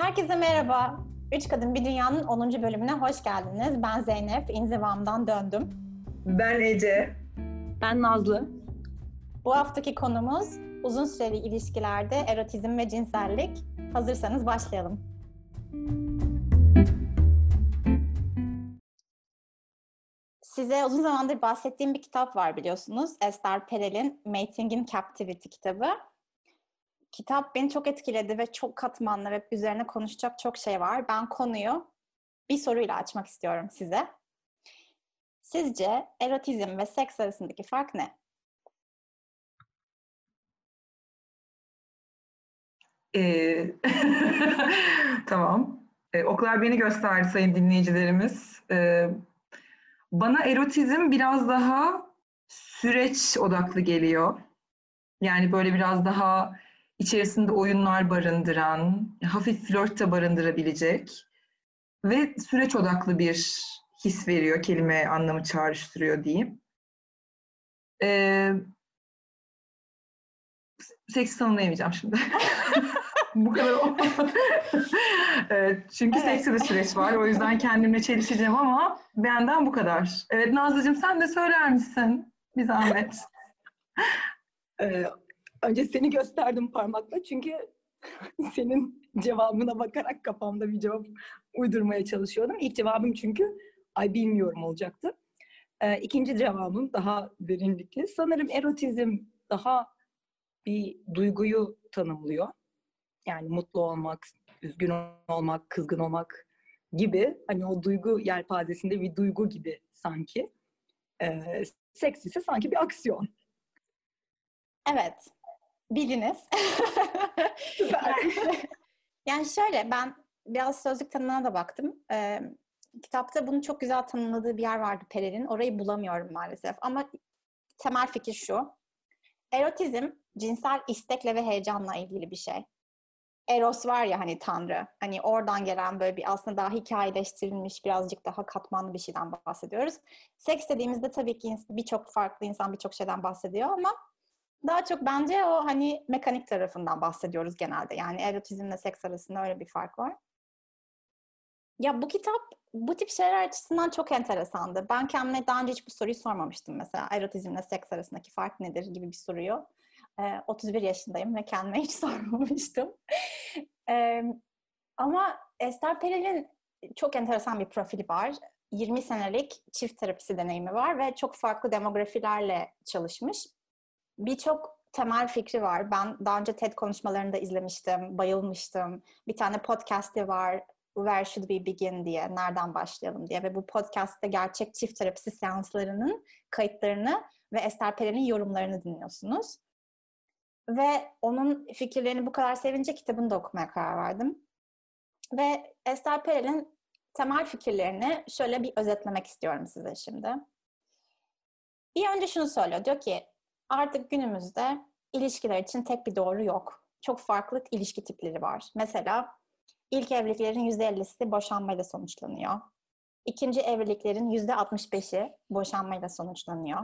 Herkese merhaba. Üç Kadın Bir Dünya'nın 10. bölümüne hoş geldiniz. Ben Zeynep, inzivamdan döndüm. Ben Ece. Ben Nazlı. Bu haftaki konumuz uzun süreli ilişkilerde erotizm ve cinsellik. Hazırsanız başlayalım. Size uzun zamandır bahsettiğim bir kitap var biliyorsunuz. Esther Perel'in Mating in Captivity kitabı kitap beni çok etkiledi ve çok katmanlı ve üzerine konuşacak çok şey var. Ben konuyu bir soruyla açmak istiyorum size. Sizce erotizm ve seks arasındaki fark ne? Ee, tamam. Ee, oklar beni gösterdi sayın dinleyicilerimiz. Ee, bana erotizm biraz daha süreç odaklı geliyor. Yani böyle biraz daha içerisinde oyunlar barındıran, hafif flört de barındırabilecek ve süreç odaklı bir his veriyor, kelime anlamı çağrıştırıyor diyeyim. Ee, seks tanımlayamayacağım şimdi. Bu kadar evet, çünkü evet. sekste de süreç var. O yüzden kendimle çelişeceğim ama benden bu kadar. Evet Nazlıcığım sen de söyler misin? Bir zahmet. Ee, Önce seni gösterdim parmakla çünkü senin cevabına bakarak kafamda bir cevap uydurmaya çalışıyordum. İlk cevabım çünkü ay bilmiyorum olacaktı. Ee, ikinci cevabım daha derinlikli. Sanırım erotizm daha bir duyguyu tanımlıyor. Yani mutlu olmak, üzgün olmak, kızgın olmak gibi. Hani o duygu yelpazesinde bir duygu gibi sanki. Ee, seks ise sanki bir aksiyon. Evet. Biliniz. yani, şöyle ben biraz sözlük tanımına da baktım. Ee, kitapta bunu çok güzel tanımladığı bir yer vardı Perel'in. Orayı bulamıyorum maalesef. Ama temel fikir şu. Erotizm cinsel istekle ve heyecanla ilgili bir şey. Eros var ya hani tanrı. Hani oradan gelen böyle bir aslında daha hikayeleştirilmiş birazcık daha katmanlı bir şeyden bahsediyoruz. Seks dediğimizde tabii ki birçok farklı insan birçok şeyden bahsediyor ama daha çok bence o hani mekanik tarafından bahsediyoruz genelde. Yani erotizmle seks arasında öyle bir fark var. Ya bu kitap bu tip şeyler açısından çok enteresandı. Ben kendime daha önce hiç bu soruyu sormamıştım mesela. Erotizmle seks arasındaki fark nedir gibi bir soruyu. Ee, 31 yaşındayım ve kendime hiç sormamıştım. ee, ama Esther Perel'in çok enteresan bir profili var. 20 senelik çift terapisi deneyimi var ve çok farklı demografilerle çalışmış birçok temel fikri var. Ben daha önce TED konuşmalarını da izlemiştim, bayılmıştım. Bir tane podcast'i var, Where Should We Begin diye, nereden başlayalım diye. Ve bu podcast'te gerçek çift terapisi seanslarının kayıtlarını ve Esther Perel'in yorumlarını dinliyorsunuz. Ve onun fikirlerini bu kadar sevince kitabını da okumaya karar verdim. Ve Esther Perel'in temel fikirlerini şöyle bir özetlemek istiyorum size şimdi. Bir önce şunu söylüyor. Diyor ki artık günümüzde ilişkiler için tek bir doğru yok. Çok farklı ilişki tipleri var. Mesela ilk evliliklerin %50'si boşanmayla sonuçlanıyor. İkinci evliliklerin %65'i boşanmayla sonuçlanıyor.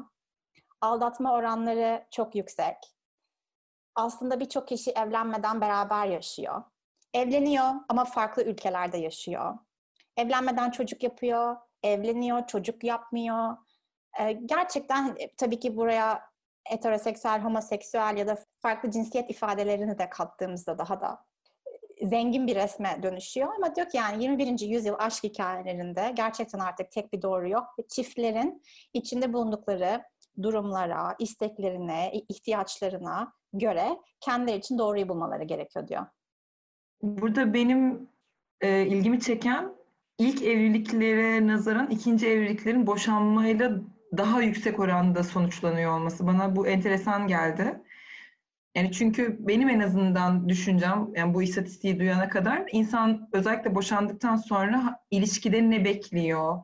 Aldatma oranları çok yüksek. Aslında birçok kişi evlenmeden beraber yaşıyor. Evleniyor ama farklı ülkelerde yaşıyor. Evlenmeden çocuk yapıyor, evleniyor, çocuk yapmıyor. Gerçekten tabii ki buraya heteroseksüel, homoseksüel ya da farklı cinsiyet ifadelerini de kattığımızda daha da zengin bir resme dönüşüyor. Ama diyor ki yani 21. yüzyıl aşk hikayelerinde gerçekten artık tek bir doğru yok. Ve çiftlerin içinde bulundukları durumlara, isteklerine, ihtiyaçlarına göre kendileri için doğruyu bulmaları gerekiyor diyor. Burada benim e, ilgimi çeken ilk evliliklere nazaran ikinci evliliklerin boşanmayla daha yüksek oranda sonuçlanıyor olması bana bu enteresan geldi. Yani çünkü benim en azından düşüncem, yani bu istatistiği duyana kadar insan özellikle boşandıktan sonra ilişkide ne bekliyor,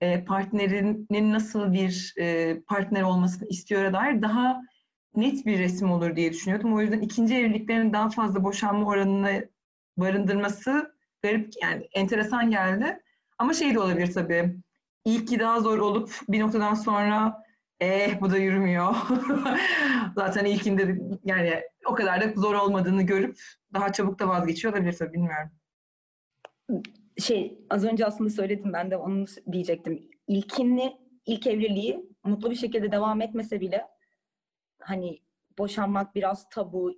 e, partnerinin nasıl bir e, partner olmasını istiyor dair daha net bir resim olur diye düşünüyordum. O yüzden ikinci evliliklerin daha fazla boşanma oranını barındırması garip yani enteresan geldi. Ama şey de olabilir tabii ilki daha zor olup bir noktadan sonra eh bu da yürümüyor. Zaten ilkinde yani o kadar da zor olmadığını görüp daha çabuk da vazgeçiyor olabilir tabii bilmiyorum. şey az önce aslında söyledim ben de onu diyecektim. İlkinli ilk evliliği mutlu bir şekilde devam etmese bile hani boşanmak biraz tabu,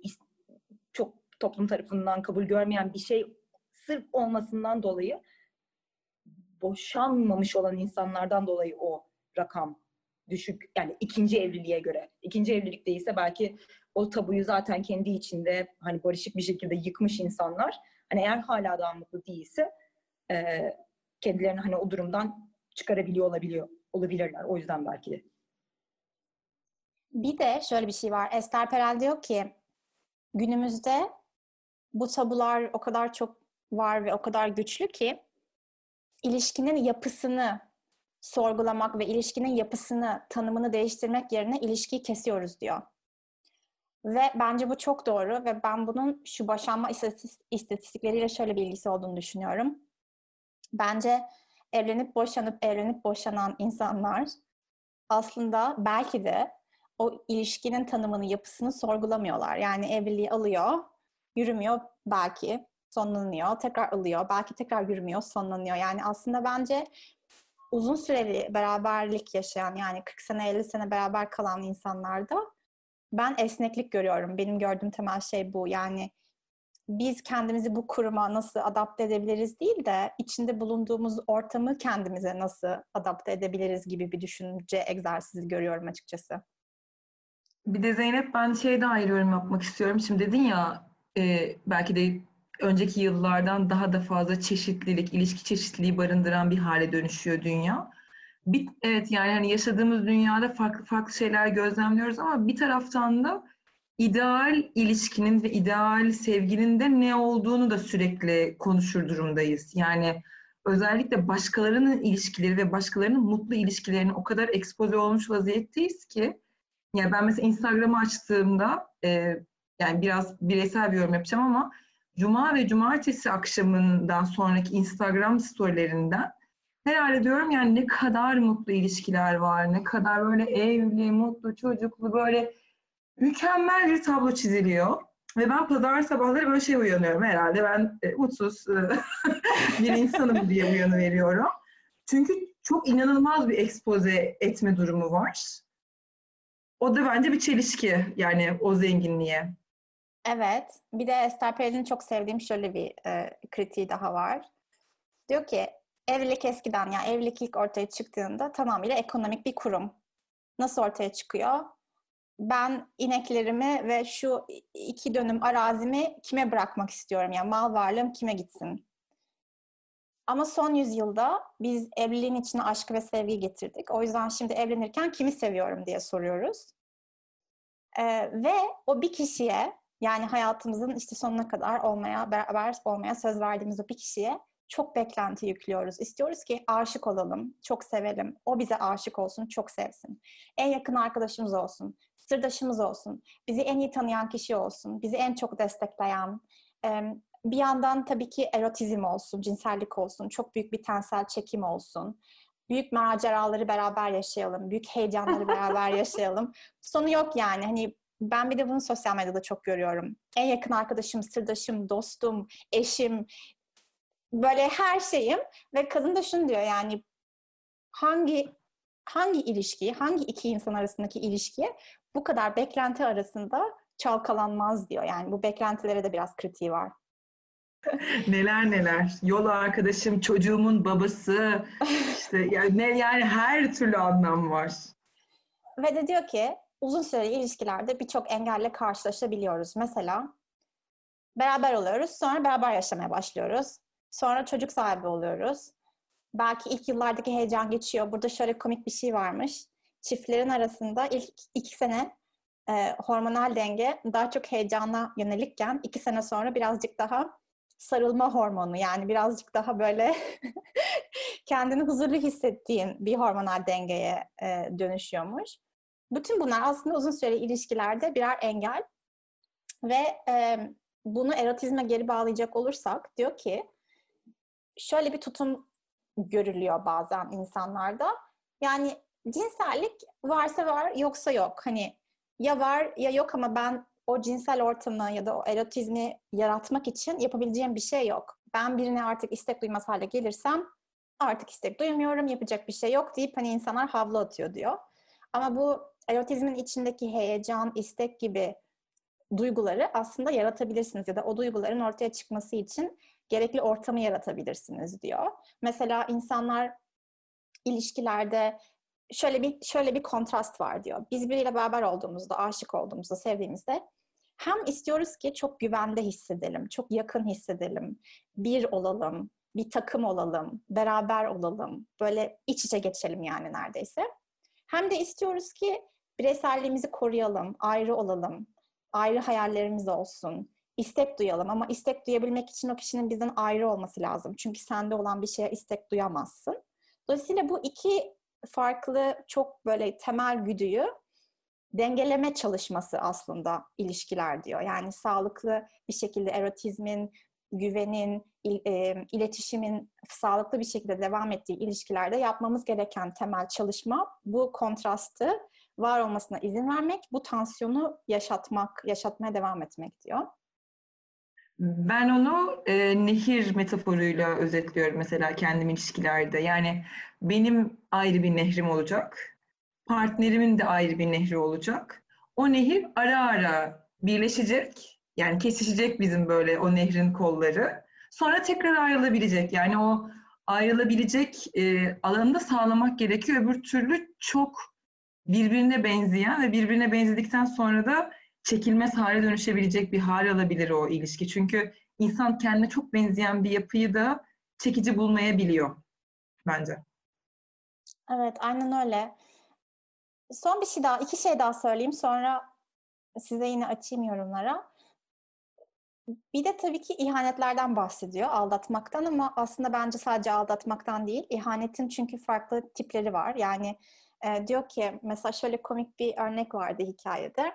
çok toplum tarafından kabul görmeyen bir şey sırf olmasından dolayı boşanmamış olan insanlardan dolayı o rakam düşük. Yani ikinci evliliğe göre. İkinci evlilik değilse belki o tabuyu zaten kendi içinde hani barışık bir şekilde yıkmış insanlar. Hani eğer hala daha mutlu değilse e, kendilerini hani o durumdan çıkarabiliyor olabiliyor olabilirler. O yüzden belki de. Bir de şöyle bir şey var. Esther Perel diyor ki günümüzde bu tabular o kadar çok var ve o kadar güçlü ki ilişkinin yapısını sorgulamak ve ilişkinin yapısını, tanımını değiştirmek yerine ilişkiyi kesiyoruz diyor. Ve bence bu çok doğru ve ben bunun şu boşanma istatistikleriyle şöyle bir ilgisi olduğunu düşünüyorum. Bence evlenip boşanıp evlenip boşanan insanlar aslında belki de o ilişkinin tanımını, yapısını sorgulamıyorlar. Yani evliliği alıyor, yürümüyor belki, sonlanıyor, tekrar alıyor, belki tekrar yürümüyor, sonlanıyor. Yani aslında bence uzun süreli beraberlik yaşayan yani 40 sene 50 sene beraber kalan insanlarda ben esneklik görüyorum. Benim gördüğüm temel şey bu. Yani biz kendimizi bu kuruma nasıl adapte edebiliriz değil de içinde bulunduğumuz ortamı kendimize nasıl adapte edebiliriz gibi bir düşünce egzersizi görüyorum açıkçası. Bir de Zeynep ben şey daha yorum yapmak istiyorum. Şimdi dedin ya e, belki de önceki yıllardan daha da fazla çeşitlilik, ilişki çeşitliliği barındıran bir hale dönüşüyor dünya. Bir, evet yani hani yaşadığımız dünyada farklı farklı şeyler gözlemliyoruz ama bir taraftan da ideal ilişkinin ve ideal sevginin de ne olduğunu da sürekli konuşur durumdayız. Yani özellikle başkalarının ilişkileri ve başkalarının mutlu ilişkilerine o kadar ekspoze olmuş vaziyetteyiz ki yani ben mesela Instagram'ı açtığımda e, yani biraz bireysel bir yorum yapacağım ama Cuma ve Cumartesi akşamından sonraki Instagram storylerinden herhalde diyorum yani ne kadar mutlu ilişkiler var, ne kadar böyle evli, mutlu, çocuklu böyle mükemmel bir tablo çiziliyor. Ve ben pazar sabahları böyle şey uyanıyorum herhalde. Ben e, mutsuz e, bir insanım diye uyanıveriyorum. Çünkü çok inanılmaz bir ekspoze etme durumu var. O da bence bir çelişki yani o zenginliğe. Evet. Bir de Esther Perel'in çok sevdiğim şöyle bir e, kritiği daha var. Diyor ki evlilik eskiden yani evlilik ilk ortaya çıktığında tamamıyla ekonomik bir kurum. Nasıl ortaya çıkıyor? Ben ineklerimi ve şu iki dönüm arazimi kime bırakmak istiyorum? Yani mal varlığım kime gitsin? Ama son yüzyılda biz evliliğin içine aşk ve sevgi getirdik. O yüzden şimdi evlenirken kimi seviyorum diye soruyoruz. Ee, ve o bir kişiye yani hayatımızın işte sonuna kadar olmaya, beraber olmaya söz verdiğimiz o bir kişiye çok beklenti yüklüyoruz. İstiyoruz ki aşık olalım, çok sevelim. O bize aşık olsun, çok sevsin. En yakın arkadaşımız olsun, sırdaşımız olsun, bizi en iyi tanıyan kişi olsun, bizi en çok destekleyen, bir yandan tabii ki erotizm olsun, cinsellik olsun, çok büyük bir tensel çekim olsun. Büyük maceraları beraber yaşayalım, büyük heyecanları beraber yaşayalım. Sonu yok yani. Hani ben bir de bunu sosyal medyada çok görüyorum. En yakın arkadaşım, sırdaşım, dostum, eşim, böyle her şeyim ve kadın da şunu diyor yani hangi hangi ilişki, hangi iki insan arasındaki ilişki bu kadar beklenti arasında çalkalanmaz diyor. Yani bu beklentilere de biraz kritiği var. neler neler. Yol arkadaşım, çocuğumun babası, işte yani, yani her türlü anlam var. Ve de diyor ki uzun süreli ilişkilerde birçok engelle karşılaşabiliyoruz. Mesela beraber oluyoruz, sonra beraber yaşamaya başlıyoruz. Sonra çocuk sahibi oluyoruz. Belki ilk yıllardaki heyecan geçiyor. Burada şöyle komik bir şey varmış. Çiftlerin arasında ilk iki sene e, hormonal denge daha çok heyecana yönelikken iki sene sonra birazcık daha sarılma hormonu yani birazcık daha böyle kendini huzurlu hissettiğin bir hormonal dengeye e, dönüşüyormuş. Bütün bunlar aslında uzun süreli ilişkilerde birer engel ve e, bunu erotizme geri bağlayacak olursak diyor ki şöyle bir tutum görülüyor bazen insanlarda. Yani cinsellik varsa var yoksa yok. Hani ya var ya yok ama ben o cinsel ortamı ya da o erotizmi yaratmak için yapabileceğim bir şey yok. ben birine artık istek duymaz hale gelirsem artık istek duymuyorum, yapacak bir şey yok deyip hani insanlar havlu atıyor diyor. Ama bu erotizmin içindeki heyecan, istek gibi duyguları aslında yaratabilirsiniz ya da o duyguların ortaya çıkması için gerekli ortamı yaratabilirsiniz diyor. Mesela insanlar ilişkilerde şöyle bir şöyle bir kontrast var diyor. Biz biriyle beraber olduğumuzda, aşık olduğumuzda, sevdiğimizde hem istiyoruz ki çok güvende hissedelim, çok yakın hissedelim, bir olalım, bir takım olalım, beraber olalım, böyle iç içe geçelim yani neredeyse. Hem de istiyoruz ki bireyselliğimizi koruyalım, ayrı olalım, ayrı hayallerimiz olsun, istek duyalım ama istek duyabilmek için o kişinin bizden ayrı olması lazım. Çünkü sende olan bir şeye istek duyamazsın. Dolayısıyla bu iki farklı çok böyle temel güdüyü dengeleme çalışması aslında ilişkiler diyor. Yani sağlıklı bir şekilde erotizmin, güvenin, il, e, iletişimin sağlıklı bir şekilde devam ettiği ilişkilerde yapmamız gereken temel çalışma bu kontrastı var olmasına izin vermek, bu tansiyonu yaşatmak, yaşatmaya devam etmek diyor. Ben onu e, nehir metaforuyla özetliyorum mesela kendim ilişkilerde. Yani benim ayrı bir nehrim olacak. Partnerimin de ayrı bir nehri olacak. O nehir ara ara birleşecek. Yani kesişecek bizim böyle o nehrin kolları. Sonra tekrar ayrılabilecek. Yani o ayrılabilecek e, alanı da sağlamak gerekiyor. Öbür türlü çok birbirine benzeyen ve birbirine benzedikten sonra da çekilmez hale dönüşebilecek bir hal alabilir o ilişki. Çünkü insan kendine çok benzeyen bir yapıyı da çekici bulmayabiliyor bence. Evet, aynen öyle. Son bir şey daha, iki şey daha söyleyeyim sonra size yine açayım yorumlara. Bir de tabii ki ihanetlerden bahsediyor, aldatmaktan ama aslında bence sadece aldatmaktan değil, ihanetin çünkü farklı tipleri var. Yani e, diyor ki, mesela şöyle komik bir örnek vardı hikayede.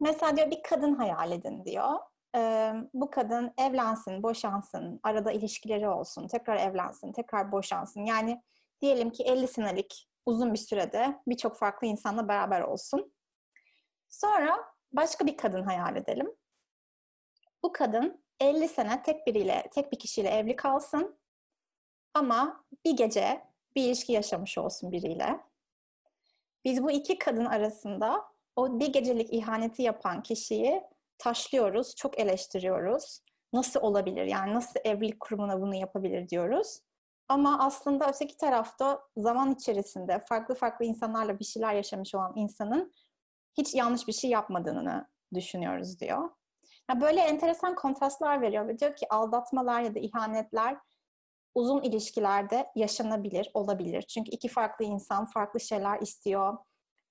Mesela diyor bir kadın hayal edin diyor. Ee, bu kadın evlensin, boşansın, arada ilişkileri olsun, tekrar evlensin, tekrar boşansın. Yani diyelim ki 50 senelik uzun bir sürede birçok farklı insanla beraber olsun. Sonra başka bir kadın hayal edelim. Bu kadın 50 sene tek biriyle, tek bir kişiyle evli kalsın ama bir gece bir ilişki yaşamış olsun biriyle. Biz bu iki kadın arasında o bir gecelik ihaneti yapan kişiyi taşlıyoruz, çok eleştiriyoruz. Nasıl olabilir? Yani nasıl evlilik kurumuna bunu yapabilir diyoruz. Ama aslında öteki tarafta zaman içerisinde farklı farklı insanlarla bir şeyler yaşamış olan insanın hiç yanlış bir şey yapmadığını düşünüyoruz diyor. Yani böyle enteresan kontrastlar veriyor ve diyor ki aldatmalar ya da ihanetler uzun ilişkilerde yaşanabilir, olabilir. Çünkü iki farklı insan farklı şeyler istiyor,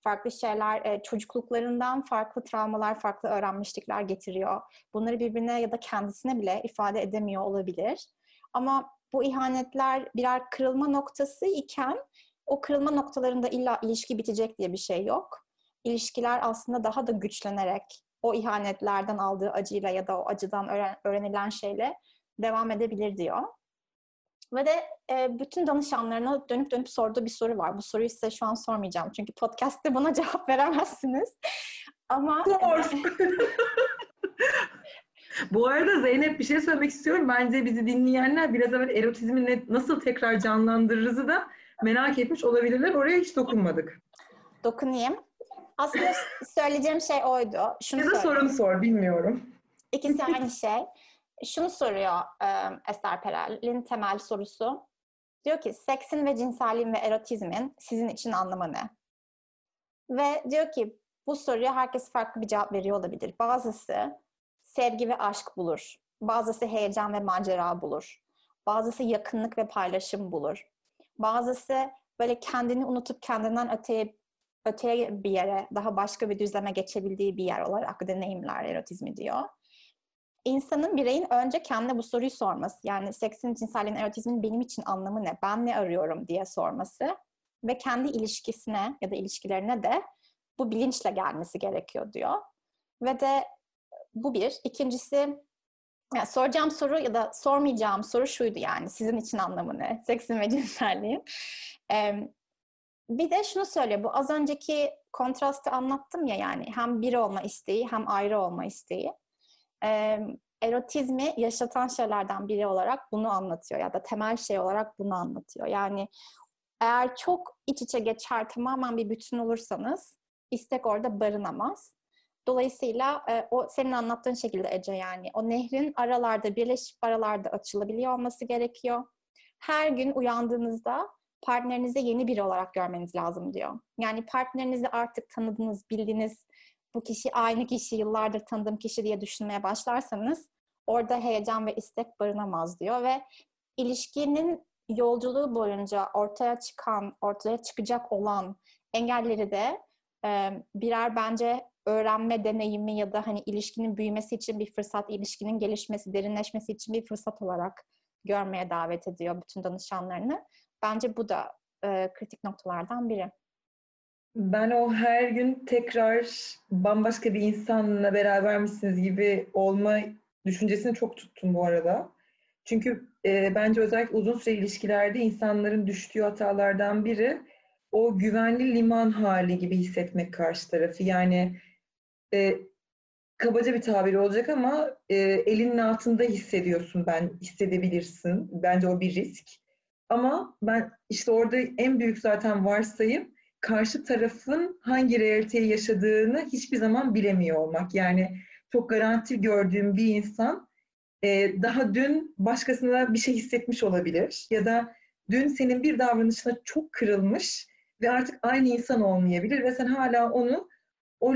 farklı şeyler, e, çocukluklarından farklı travmalar, farklı öğrenmişlikler getiriyor. Bunları birbirine ya da kendisine bile ifade edemiyor olabilir. Ama bu ihanetler birer kırılma noktası iken o kırılma noktalarında illa ilişki bitecek diye bir şey yok. İlişkiler aslında daha da güçlenerek o ihanetlerden aldığı acıyla ya da o acıdan öğrenilen şeyle devam edebilir diyor. Ve de e, bütün danışanlarına dönüp dönüp sorduğu bir soru var. Bu soruyu size şu an sormayacağım. Çünkü podcast'te buna cevap veremezsiniz. Ama... Sor. Bu arada Zeynep bir şey söylemek istiyorum. Bence bizi dinleyenler biraz evvel erotizmi nasıl tekrar canlandırırızı da merak etmiş olabilirler. Oraya hiç dokunmadık. Dokunayım. Aslında söyleyeceğim şey oydu. Şunu ya da sorunu sor, bilmiyorum. İkisi aynı şey şunu soruyor e, Esther Perel'in temel sorusu. Diyor ki seksin ve cinselliğin ve erotizmin sizin için anlamı ne? Ve diyor ki bu soruya herkes farklı bir cevap veriyor olabilir. Bazısı sevgi ve aşk bulur. Bazısı heyecan ve macera bulur. Bazısı yakınlık ve paylaşım bulur. Bazısı böyle kendini unutup kendinden öteye öteye bir yere, daha başka bir düzleme geçebildiği bir yer olarak deneyimler erotizmi diyor insanın, bireyin önce kendine bu soruyu sorması. Yani seksin, cinselliğin, erotizmin benim için anlamı ne? Ben ne arıyorum diye sorması. Ve kendi ilişkisine ya da ilişkilerine de bu bilinçle gelmesi gerekiyor diyor. Ve de bu bir. İkincisi yani soracağım soru ya da sormayacağım soru şuydu yani sizin için anlamı ne? Seksin ve cinselliğin. Ee, bir de şunu söyle bu az önceki kontrastı anlattım ya yani hem bir olma isteği hem ayrı olma isteği erotizmi yaşatan şeylerden biri olarak bunu anlatıyor ya da temel şey olarak bunu anlatıyor. Yani eğer çok iç içe geçer tamamen bir bütün olursanız istek orada barınamaz. Dolayısıyla e, o senin anlattığın şekilde Ece yani o nehrin aralarda birleşip aralarda açılabiliyor olması gerekiyor. Her gün uyandığınızda partnerinizi yeni biri olarak görmeniz lazım diyor. Yani partnerinizi artık tanıdınız, bildiniz, bu kişi aynı kişi, yıllardır tanıdığım kişi diye düşünmeye başlarsanız orada heyecan ve istek barınamaz diyor ve ilişkinin yolculuğu boyunca ortaya çıkan, ortaya çıkacak olan engelleri de e, birer bence öğrenme deneyimi ya da hani ilişkinin büyümesi için bir fırsat, ilişkinin gelişmesi, derinleşmesi için bir fırsat olarak görmeye davet ediyor bütün danışanlarını. Bence bu da e, kritik noktalardan biri. Ben o her gün tekrar bambaşka bir insanla beraber misiniz gibi olma düşüncesini çok tuttum bu arada. Çünkü e, bence özellikle uzun süre ilişkilerde insanların düştüğü hatalardan biri o güvenli liman hali gibi hissetmek karşı tarafı. Yani e, kabaca bir tabir olacak ama e, elinin altında hissediyorsun ben hissedebilirsin. Bence o bir risk. Ama ben işte orada en büyük zaten varsayım karşı tarafın hangi realiteyi yaşadığını hiçbir zaman bilemiyor olmak. Yani çok garanti gördüğüm bir insan e, daha dün başkasına bir şey hissetmiş olabilir ya da dün senin bir davranışına çok kırılmış ve artık aynı insan olmayabilir ve sen hala onu o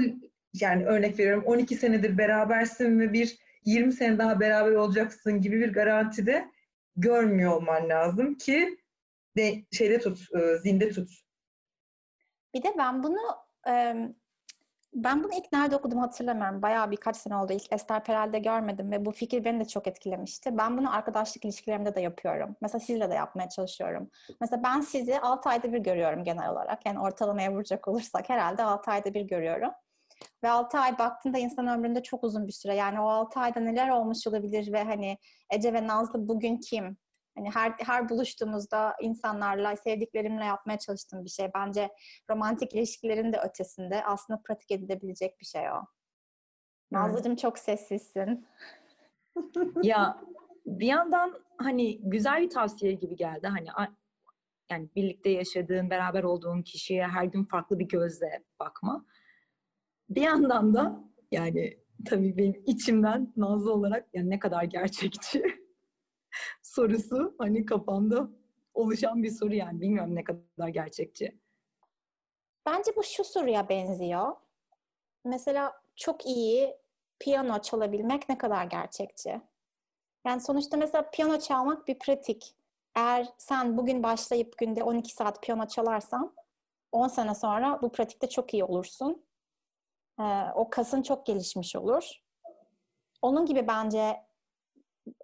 yani örnek veriyorum 12 senedir berabersin ve bir 20 sene daha beraber olacaksın gibi bir garantide görmüyor olman lazım ki de şeyde tut, e, zinde tut. Bir de ben bunu ben bunu ilk nerede okudum hatırlamıyorum. Bayağı birkaç sene oldu. İlk Esther Perel'de görmedim ve bu fikir beni de çok etkilemişti. Ben bunu arkadaşlık ilişkilerimde de yapıyorum. Mesela sizle de yapmaya çalışıyorum. Mesela ben sizi 6 ayda bir görüyorum genel olarak. Yani ortalamaya vuracak olursak herhalde 6 ayda bir görüyorum. Ve 6 ay baktığında insan ömründe çok uzun bir süre. Yani o 6 ayda neler olmuş olabilir ve hani Ece ve Nazlı bugün kim? Hani her her buluştuğumuzda insanlarla, sevdiklerimle yapmaya çalıştığım bir şey. Bence romantik ilişkilerin de ötesinde aslında pratik edilebilecek bir şey o. Nazlıcığım çok sessizsin. ya bir yandan hani güzel bir tavsiye gibi geldi. Hani yani birlikte yaşadığın, beraber olduğun kişiye her gün farklı bir gözle bakma. Bir yandan da yani tabii benim içimden Nazlı olarak yani ne kadar gerçekçi sorusu hani kafamda oluşan bir soru yani. Bilmiyorum ne kadar gerçekçi. Bence bu şu soruya benziyor. Mesela çok iyi piyano çalabilmek ne kadar gerçekçi? Yani sonuçta mesela piyano çalmak bir pratik. Eğer sen bugün başlayıp günde 12 saat piyano çalarsan 10 sene sonra bu pratikte çok iyi olursun. Ee, o kasın çok gelişmiş olur. Onun gibi bence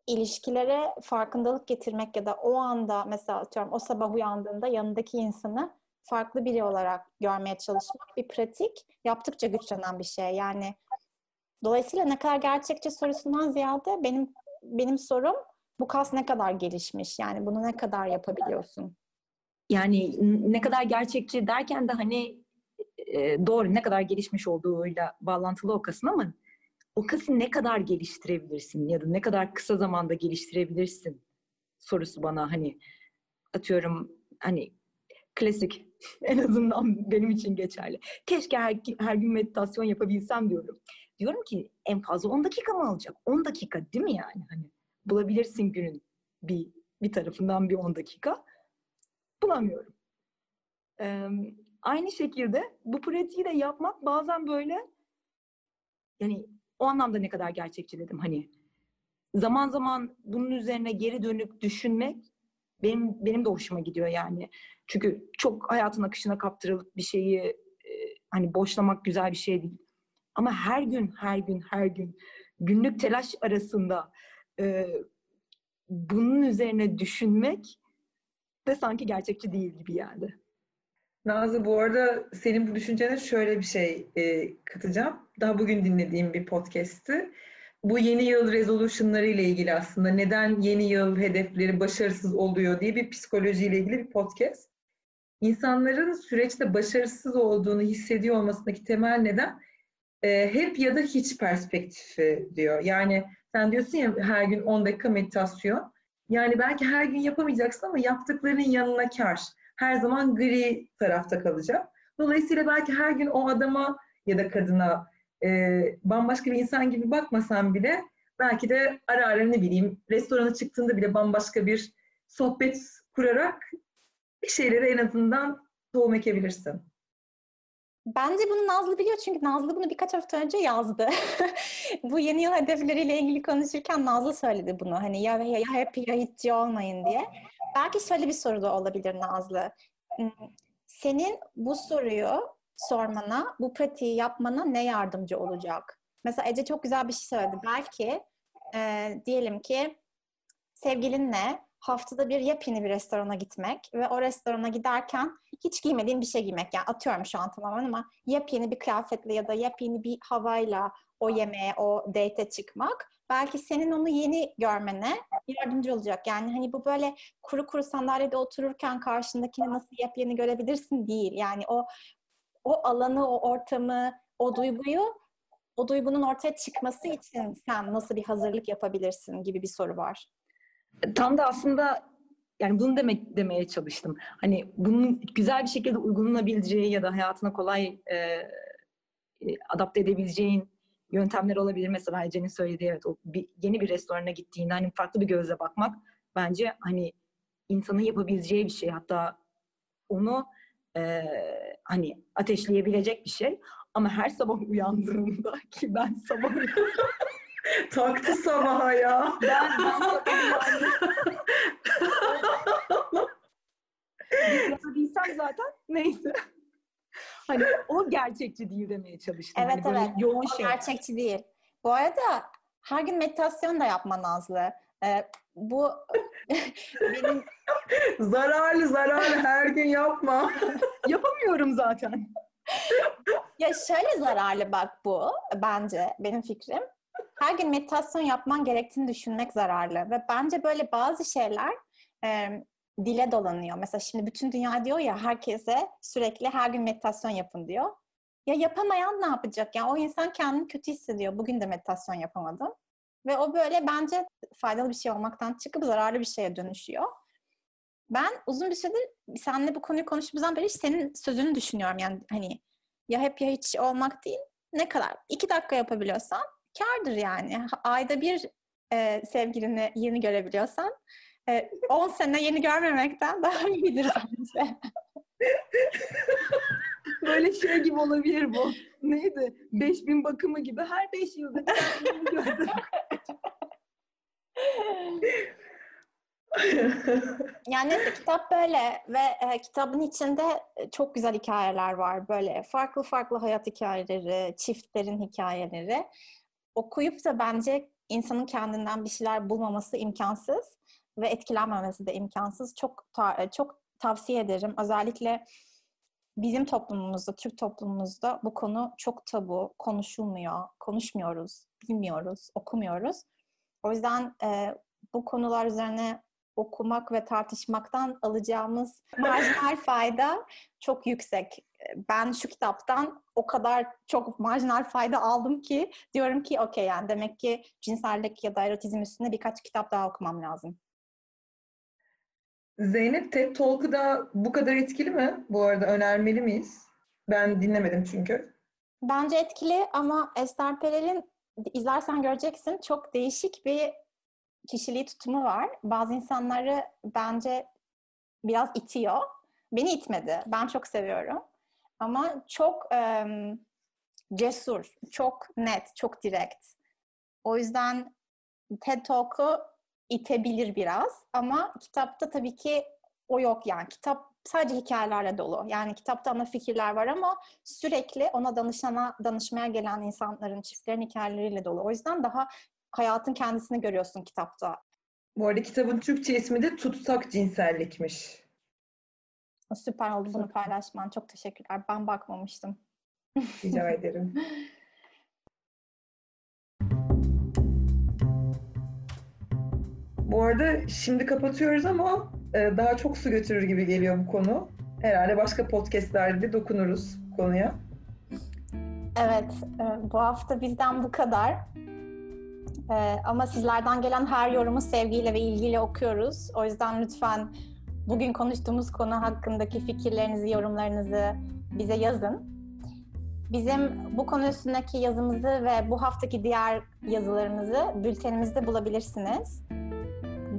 ilişkilere farkındalık getirmek ya da o anda mesela atıyorum o sabah uyandığında yanındaki insanı farklı biri olarak görmeye çalışmak bir pratik yaptıkça güçlenen bir şey. Yani dolayısıyla ne kadar gerçekçi sorusundan ziyade benim benim sorum bu kas ne kadar gelişmiş? Yani bunu ne kadar yapabiliyorsun? Yani ne kadar gerçekçi derken de hani e, doğru ne kadar gelişmiş olduğuyla bağlantılı o kasın ama o kası ne kadar geliştirebilirsin ya da ne kadar kısa zamanda geliştirebilirsin sorusu bana hani atıyorum hani klasik en azından benim için geçerli. Keşke her, her gün meditasyon yapabilsem diyorum. Diyorum ki en fazla 10 dakika mı alacak? 10 dakika değil mi yani? Hani bulabilirsin günün bir bir tarafından bir 10 dakika. Bulamıyorum. Ee, aynı şekilde bu pratiği de yapmak bazen böyle yani o anlamda ne kadar gerçekçi dedim hani. Zaman zaman bunun üzerine geri dönüp düşünmek benim benim de hoşuma gidiyor yani. Çünkü çok hayatın akışına kaptırılıp bir şeyi e, hani boşlamak güzel bir şey değil. Ama her gün, her gün, her gün günlük telaş arasında e, bunun üzerine düşünmek de sanki gerçekçi değil gibi geldi. Nazlı bu arada senin bu düşüncene şöyle bir şey e, katacağım. Daha bugün dinlediğim bir podcast'ti. Bu yeni yıl resolution'ları ile ilgili aslında neden yeni yıl hedefleri başarısız oluyor diye bir psikolojiyle ilgili bir podcast. İnsanların süreçte başarısız olduğunu hissediyor olmasındaki temel neden e, hep ya da hiç perspektifi diyor. Yani Sen diyorsun ya her gün 10 dakika meditasyon. Yani belki her gün yapamayacaksın ama yaptıklarının yanına kar. Her zaman gri tarafta kalacak. Dolayısıyla belki her gün o adama ya da kadına e, bambaşka bir insan gibi bakmasan bile belki de ara ara ne bileyim restorana çıktığında bile bambaşka bir sohbet kurarak bir şeyleri en azından tohum ekebilirsin. Bence bunu Nazlı biliyor çünkü Nazlı bunu birkaç hafta önce yazdı. Bu yeni yıl hedefleriyle ilgili konuşurken Nazlı söyledi bunu. Hani ya, ya, ya hep ya hiç olmayın diye. Belki şöyle bir soru da olabilir Nazlı. Hmm, senin bu soruyu sormana, bu pratiği yapmana ne yardımcı olacak? Mesela Ece çok güzel bir şey söyledi. Belki e, diyelim ki sevgilinle haftada bir yepyeni bir restorana gitmek ve o restorana giderken hiç giymediğin bir şey giymek. Yani atıyorum şu an tamamen ama yepyeni bir kıyafetle ya da yepyeni bir havayla o yemeğe, o date'e çıkmak belki senin onu yeni görmene yardımcı olacak. Yani hani bu böyle kuru kuru sandalyede otururken karşındakini nasıl yepyeni görebilirsin değil. Yani o o alanı, o ortamı, o duyguyu o duygunun ortaya çıkması için sen nasıl bir hazırlık yapabilirsin gibi bir soru var. Tam da aslında yani bunu demek demeye çalıştım. Hani bunun güzel bir şekilde uygulanabileceği ya da hayatına kolay e, e, adapte edebileceğin yöntemler olabilir. Mesela Ece'nin söylediği evet o bir, yeni bir restorana gittiğinde hani farklı bir gözle bakmak bence hani insanın yapabileceği bir şey. Hatta onu e, hani ateşleyebilecek bir şey. Ama her sabah uyandığında ki ben sabah Taktı sabaha ya. Ben, ben Yapabilsem zaten neyse. Hani o gerçekçi değil demeye çalıştım. Evet hani evet. Yoğun o şey. gerçekçi değil. Bu arada her gün meditasyon da yapma Nazlı. Ee, bu benim zararlı zararlı her gün yapma. Yapamıyorum zaten. ya şöyle zararlı bak bu bence benim fikrim. Her gün meditasyon yapman gerektiğini düşünmek zararlı ve bence böyle bazı şeyler e, dile dolanıyor. Mesela şimdi bütün dünya diyor ya herkese sürekli her gün meditasyon yapın diyor. Ya yapamayan ne yapacak? Yani o insan kendini kötü hissediyor. Bugün de meditasyon yapamadım. Ve o böyle bence faydalı bir şey olmaktan çıkıp zararlı bir şeye dönüşüyor. Ben uzun bir süredir seninle bu konuyu konuştuğumuzdan beri senin sözünü düşünüyorum. Yani hani ya hep ya hiç olmak değil. Ne kadar? İki dakika yapabiliyorsan kardır yani. Ayda bir e, sevgilini yeni görebiliyorsan e, 10 sene yeni görmemekten daha iyidir bence. Böyle şey gibi olabilir bu. Neydi? 5000 bakımı gibi her 5 yılda yani neyse kitap böyle ve e, kitabın içinde çok güzel hikayeler var. Böyle farklı farklı hayat hikayeleri, çiftlerin hikayeleri. Okuyup da bence insanın kendinden bir şeyler bulmaması imkansız ve etkilenmemesi de imkansız. Çok ta- çok tavsiye ederim. Özellikle bizim toplumumuzda, Türk toplumumuzda bu konu çok tabu, konuşulmuyor, konuşmuyoruz, bilmiyoruz, okumuyoruz. O yüzden e, bu konular üzerine okumak ve tartışmaktan alacağımız marjinal fayda çok yüksek. Ben şu kitaptan o kadar çok marjinal fayda aldım ki diyorum ki okey yani demek ki cinsellik ya da erotizm üstünde birkaç kitap daha okumam lazım. Zeynep TED Talk'ı da bu kadar etkili mi? Bu arada önermeli miyiz? Ben dinlemedim çünkü. Bence etkili ama Esther Perel'in izlersen göreceksin çok değişik bir kişiliği tutumu var. Bazı insanları bence biraz itiyor. Beni itmedi. Ben çok seviyorum. Ama çok e, cesur, çok net, çok direkt. O yüzden TED Talk'u itebilir biraz. Ama kitapta tabii ki o yok yani. Kitap sadece hikayelerle dolu. Yani kitapta ana fikirler var ama sürekli ona danışana, danışmaya gelen insanların, çiftlerin hikayeleriyle dolu. O yüzden daha hayatın kendisini görüyorsun kitapta. Bu arada kitabın Türkçe ismi de Tutsak Cinsellikmiş. Süper oldu bunu paylaşman. Çok teşekkürler. Ben bakmamıştım. Rica ederim. Bu arada şimdi kapatıyoruz ama e, daha çok su götürür gibi geliyor bu konu. Herhalde başka podcastlerde dokunuruz konuya. Evet, e, bu hafta bizden bu kadar. Ee, ama sizlerden gelen her yorumu sevgiyle ve ilgiyle okuyoruz. O yüzden lütfen bugün konuştuğumuz konu hakkındaki fikirlerinizi, yorumlarınızı bize yazın. Bizim bu konu üstündeki yazımızı ve bu haftaki diğer yazılarımızı bültenimizde bulabilirsiniz.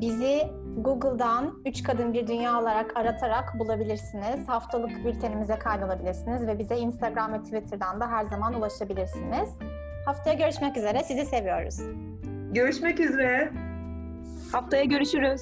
Bizi Google'dan Üç Kadın Bir Dünya olarak aratarak bulabilirsiniz. Haftalık bültenimize kaydolabilirsiniz ve bize Instagram ve Twitter'dan da her zaman ulaşabilirsiniz. Haftaya görüşmek üzere. Sizi seviyoruz. Görüşmek üzere. Haftaya görüşürüz.